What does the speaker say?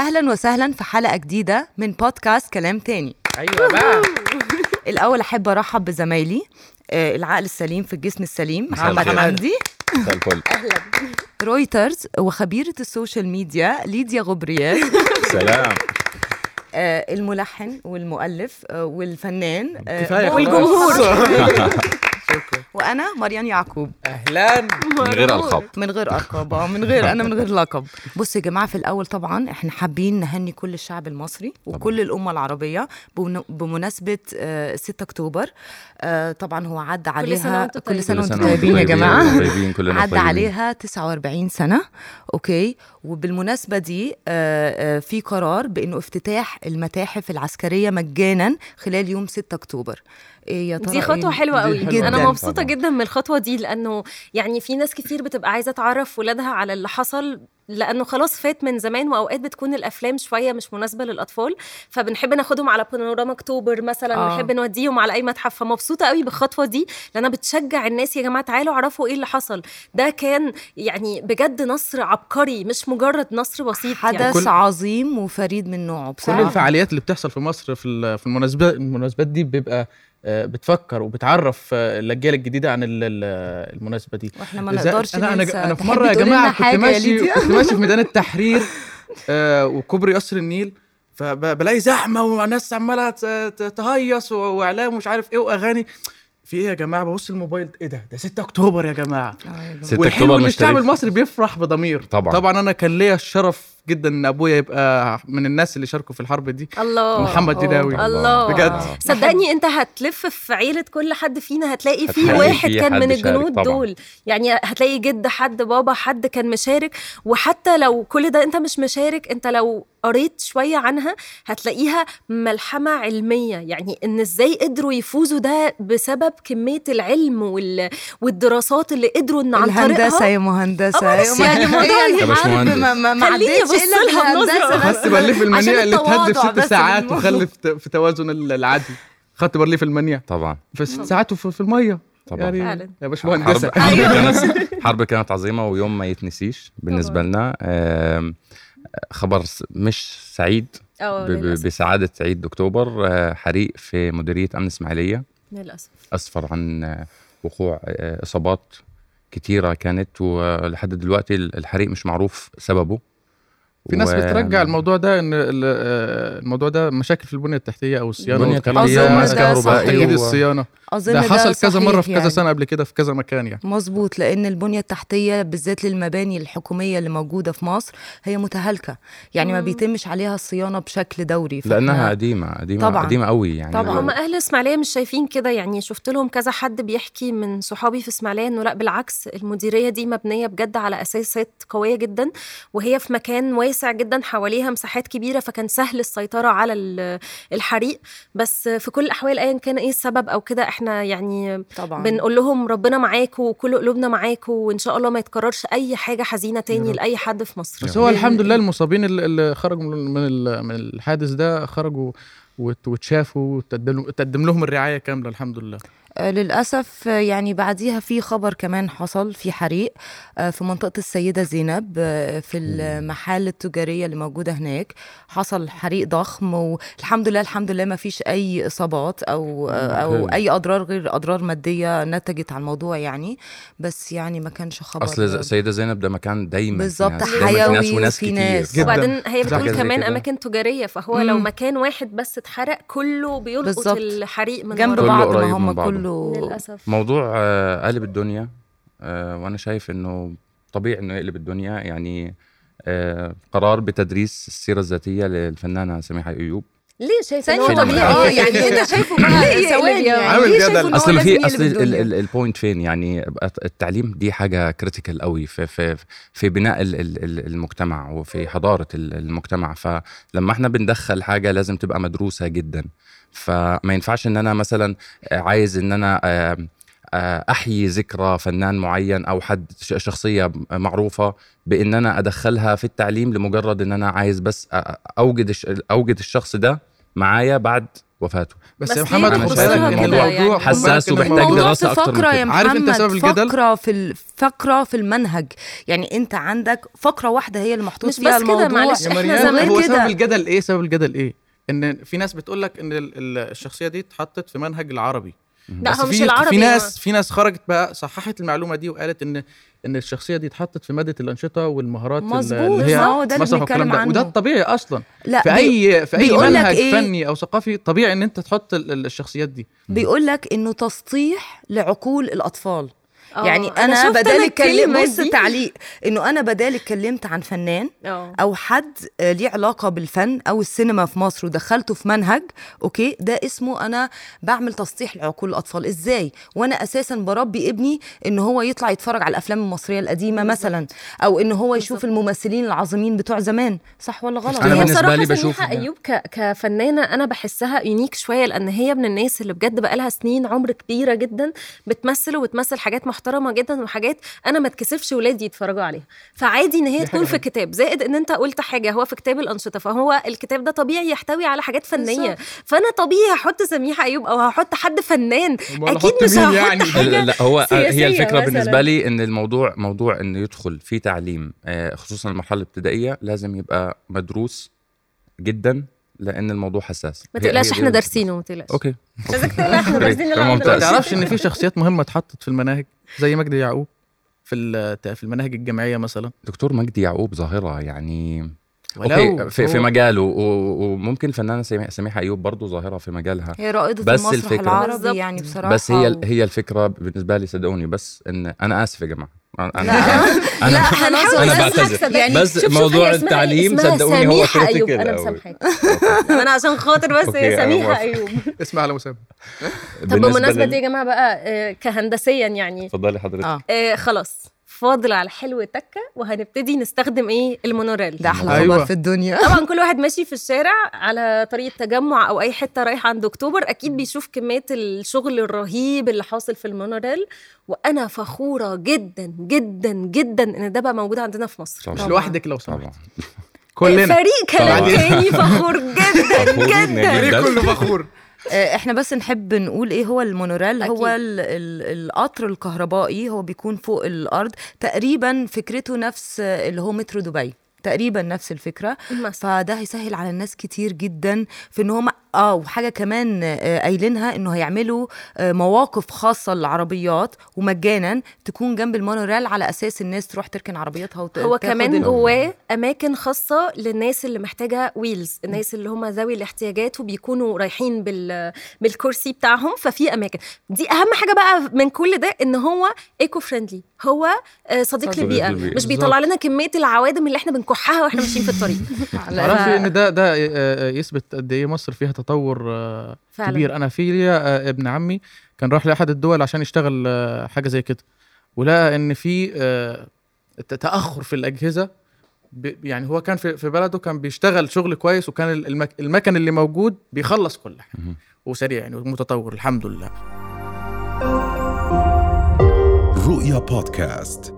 أهلا وسهلا في حلقة جديدة من بودكاست كلام تاني. أيوه بقى. الأول أحب أرحب بزمايلي آه، العقل السليم في الجسم السليم مساء محمد الخير. حمدي مساء الفل. writer وخبيرة ال social media ليديا غبريال. سلام. آه، الملحن والمؤلف آه، والفنان آه، والجمهور. شكرا وأنا مريان يعقوب. أهلا. من غير الخط من غير ألقاب. آه، من غير أنا من غير لقب. بصوا يا جماعة في الأول طبعا إحنا حابين نهني كل الشعب المصري وكل الأمة العربية بمن- بمناسبة آه، 6 أكتوبر. آه، طبعا هو عدى عليها كل سنة كل وأنتم طيبين. يا كلنا عدى. عليها 49 سنة. أوكي. وبالمناسبة دي آه، في قرار بأنه افتتاح المتاحف العسكرية مجانا خلال يوم 6 أكتوبر. إيه يا ترى دي خطوة إيه؟ حلوة قوي. جداً. أنا مبسوطة طبعاً. جدا من الخطوة دي لأنه يعني في ناس كتير بتبقى عايزة تعرف ولادها على اللي حصل لأنه خلاص فات من زمان وأوقات بتكون الأفلام شوية مش مناسبة للأطفال فبنحب ناخدهم على بانوراما أكتوبر مثلا آه. آه. نحب نوديهم على أي متحف فمبسوطة قوي بالخطوة دي لأنها بتشجع الناس يا جماعة تعالوا اعرفوا إيه اللي حصل ده كان يعني بجد نصر عبقري مش مجرد نصر بسيط حدث يعني كل- عظيم وفريد من نوعه كل بصراحة الفعاليات اللي بتحصل في مصر في ال- في المناسبات المناسبات دي بيبقى بتفكر وبتعرف آه، الاجيال الجديدة عن ال- ال- المناسبة دي. وإحنا ما نقدرش أنا أنا. أنا في مرة يا جماعة كنت ماشي؟ كنت ماشي في ميدان التحرير آه، وكوبري قصر النيل فبلاقي زحمة وناس عمالة تهيص وإعلام ومش عارف إيه وأغاني. في إيه يا جماعة؟ ببص الموبايل إيه ده؟ ده 6 أكتوبر يا جماعة. 6 والحلو أكتوبر مش الشعب المصري بيفرح بضمير. طبعاً. طبعا أنا كان ليا الشرف جدا إن أبويا يبقى من الناس اللي شاركوا في الحرب دي. الله. محمد جداوي الله. بجد. صدقني أنت هتلف في عيلة كل حد فينا هتلاقي في واحد كان من الجنود طبعاً. دول. يعني هتلاقي جد حد بابا حد كان مشارك. وحتى لو كل ده أنت مش مشارك أنت لو قريت شوية عنها هتلاقيها ملحمة علمية. يعني إن إزاي قدروا يفوزوا ده بسبب كمية العلم وال... والدراسات اللي قدروا إن عن الهندسة طريقها. يا مهندسة آه، يعني الحرب باشمهندس. ما ما ما عدتش إلا لها بس. خدت برليف المنيع اللي اتهد في التواضع ست ساعات. وخلي في في توازن ال- العدل خدت برليف المنيع. طبعا. في ست ساعات وفي في المية. طبعا. يعني فعلا. يا باش حرب حرب كانت حرب كانت عظيمة ويوم ما يتنسيش بالنسبة لنا. خبر مش سعيد ب- ب- للأسف. بسعادة عيد أكتوبر. آه، حريق في مديرية أمن إسماعيلية. للأسف. أسفر عن آه، وقوع آه، إصابات كتيرة كانت. ولحد دلوقتي الحريق مش معروف سببه. في ناس و- بترجع الموضوع ده إن ال- آه، الموضوع ده مشاكل في البنية التحتية أو الصيانة البنية والكلام التحتية ده. تجديد و- الصيانة أظن ده حصل كذا صحيح مرة في كذا يعني. سنة قبل كده في كذا مكان يعني مظبوط لأن البنية التحتية بالذات للمباني الحكومية اللي موجودة في مصر هي متهالكة يعني ما بيتمش عليها الصيانة بشكل دوري لأنها قديمة قديمة طبعاً. قديمة قوي يعني طبعاً. هم أهل إسماعيلية مش شايفين كده يعني شفت لهم كذا حد بيحكي من صحابي في إسماعيلية إنه لأ بالعكس المديرية دي مبنية بجد على اساسات قوية جدا وهي في مكان واسع جدا حواليها مساحات كبيرة فكان سهل السيطرة على ال- الحريق. بس في كل الأحوال ايا كان إيه السبب أو كده إحنا يعني طبعا. بنقول لهم ربنا معاكم وكل قلوبنا معاكم وإن شاء الله ما يتكررش أي حاجة حزينة تاني لأي حد في مصر. بس هو الحمد لله المصابين اللي- خرجوا من الحادث ده خرجوا وت- واتشافوا وتقدم تقدم لهم الرعاية كاملة الحمد لله آه، للأسف آه، يعني بعديها في خبر كمان حصل في حريق آه، في منطقة السيدة زينب في المحال التجارية اللي موجودة هناك حصل حريق ضخم والحمد لله الحمد لله ما فيش أي إصابات أو أو. أي أضرار غير أضرار مادية نتجت عن الموضوع يعني بس يعني ما كانش خبر أصل ز- سيدة زينب ده مكان دايما في بالظبط، في حيوي ناس وناس كتير ناس. جداً. وبعدين هي بتقول كمان كده. أماكن تجارية فهو لو. مكان واحد بس اتحرق كله بيلقط. الحريق من جنب بعض. ما هم. كله للأسف. موضوع آه، قلب الدنيا آه، وأنا شايف إنه طبيعي إنه يقلب الدنيا. يعني آه، قرار بتدريس السيرة الذاتية للفنانة سميحة أيوب. ليه شايف ثانية إن هو فيلم. طبيعي؟ آه يعني أنت شايفه بقى. ثواني يعني عامل جدل. شايفه إن هو أصل في أصل ال- الدنيا؟ ال- ال point فين؟ يعني التعليم دي حاجة critical قوي في في في بناء ال- ال- ال- المجتمع وفي حضارة ال- المجتمع. فلما إحنا بندخل حاجة لازم تبقى مدروسة جدا. فما ينفعش إن أنا مثلا عايز إن أنا آه، آه، أحيي ذكرى فنان معين أو حد شخصية معروفة بإن أنا أدخلها في التعليم لمجرد إن أنا عايز بس أوجد أوجد الشخص ده معايا بعد وفاته. بس بس يا محمد خد شايف ان الموضوع خد حساس في دراسة أكتر من فقرة كده. يا محمد عارف أنت سبب الجدل؟ فقرة في ال- فقرة في المنهج. يعني أنت عندك فقرة واحدة هي اللي محطوط فيها بس كده، الموضوع. معلش، يا إحنا مريم زمان هو كده. سبب الجدل إيه؟ سبب الجدل إيه؟ إن في ناس بتقول لك إن ال- ال- الشخصية دي اتحطت في منهج العربي. لا هو مش في العربي في ناس في ناس خرجت بقى صححت المعلومة دي وقالت ان إن الشخصية دي اتحطت في مادة الأنشطة والمهارات ال- مظبوط، اللي ما هو ده هي اللي بنتكلم ده. وده عنه. الطبيعي أصلا. لا في بي- اي في أي منهج إيه؟ فني أو ثقافي طبيعي إن أنت تحط ال- ال- الشخصيات دي. بيقول لك إنه تسطيح لعقول الأطفال. آه، يعني أنا أنا أنا اتكلم الكلمة بص. تعليق إنه أنا بدال اتكلمت عن فنان آه. أو حد آه، ليه علاقة بالفن أو السينما في مصر ودخلته في منهج okay؟ ده اسمه أنا بعمل تسطيح لعقول الأطفال. إزاي؟ وأنا أساسا بربي ابني إن هو يطلع يتفرج على الأفلام المصرية القديمة مثلا أو إن هو يشوف الممثلين العظيمين بتوع زمان. صح ولا غلط؟ بالنسبة بصراحة لي بشوف إن- أيوب ك... كفنانة أنا بحسها unique شوية لأن هي من الناس اللي بجد بقالها سنين عمر كبيرة جدا بتمثل وبتمثل حاجات محترمة. جدا وحاجات أنا ما اتكسفش ولادي يتفرجوا عليها. فعادي إن هي تكون في كتاب. زائد إن أنت قلت حاجة هو في كتاب الأنشطة فهو الكتاب ده طبيعي يحتوي على حاجات فنية. فأنا طبيعي هحط سميحة أيوب أو هحط حد فنان. أحط مش هحط يعني؟ حاجة لا, لا هو هي الفكرة مثلاً. بالنسبة لي إن الموضوع موضوع انه يدخل في تعليم آه، خصوصا المرحلة الابتدائية لازم يبقى مدروس جدا. لأن الموضوع حساس. ما تقلقش إحنا دارسينه ما تقلقش. أوكي. لازم تقلق إحنا دارسين ممتاز. العمر ما تعرفش إن في شخصيات مهمة اتحطت في المناهج؟ زي مجدي يعقوب في ال- في المناهج الجامعية مثلا؟ دكتور مجدي يعقوب ظاهرة يعني أوكي في, في مجاله. وممكن الفنانه سميحة أيوب برضه ظاهرة في مجالها. هي رائدة بس المسرح الفكرة- العربي. يعني بصراحة. بس هي و- هي الفكرة بالنسبة لي صدقوني بس إن أنا آسف يا جماعة. أنا لا. أنا لا هنحاول أنا نسمعك بعتذر. صدقني. بس شوف- شوف موضوع إيه؟ التعليم صدقوني هو أيوب أنا أوي. مسامحاك أنا عشان خاطر بس سميحة موافق. أيوب اسمع على مسابقه طب لل- دي يا جماعة بقى آه، كهندسيا يعني اتفضلي حضرتك آه، خلاص فاضل على حلو تكة وهنبتدي نستخدم إيه؟ المونوريل. ده أحلى أيوة. خبر في الدنيا. طبعا كل واحد ماشي في الشارع على طريق تجمع أو أي حتة رايح عند أكتوبر أكيد بيشوف كمية الشغل الرهيب اللي حاصل في المونوريل وأنا فخورة جدا جدا جدا إن ده بقى موجود عندنا في مصر. مش لوحدك لو سمحت. طبعا. كلنا. فريق كلام. تاني فخور جدا جدا. جداً. كله فخور. إحنا بس نحب نقول إيه هو المونوريل. هو ال ال القطر الكهربائي هو بيكون فوق الأرض. تقريبا فكرته نفس آه، اللي هو مترو دبي. تقريبا نفس الفكرة. فده هيسهل على الناس كتير جدا في إن هم آه وحاجة كمان آه، قايلينها إنه هيعملوا آه، مواقف خاصة للعربيات ومجانا تكون جنب المونوريل على أساس الناس تروح تركن عربيتها وت... هو كمان جواه أماكن خاصة للناس اللي محتاجة wheels الناس اللي هم ذوي الاحتياجات وبيكونوا رايحين بال بالكرسي بتاعهم ففي أماكن. دي أهم حاجة بقى من كل ده إن هو eco friendly هو آه، صديق للبيئة. للبيئة. مش بيطلع لنا كمية العوادم اللي إحنا بنكحها وإحنا ماشيين في الطريق. تعرفي إن ده ده يثبت قد إيه مصر فيها تطور آه، فعلا. كبير. أنا في آه، ابن عمي كان راح لأحد الدول عشان يشتغل آه، حاجة زي كده. ولقى إن في تأخر في الأجهزة ب- يعني هو كان في في بلده كان بيشتغل شغل كويس وكان المك المكن اللي موجود بيخلص كل حاجة. وسريع يعني ومتطور الحمد لله. رؤيا بودكاست.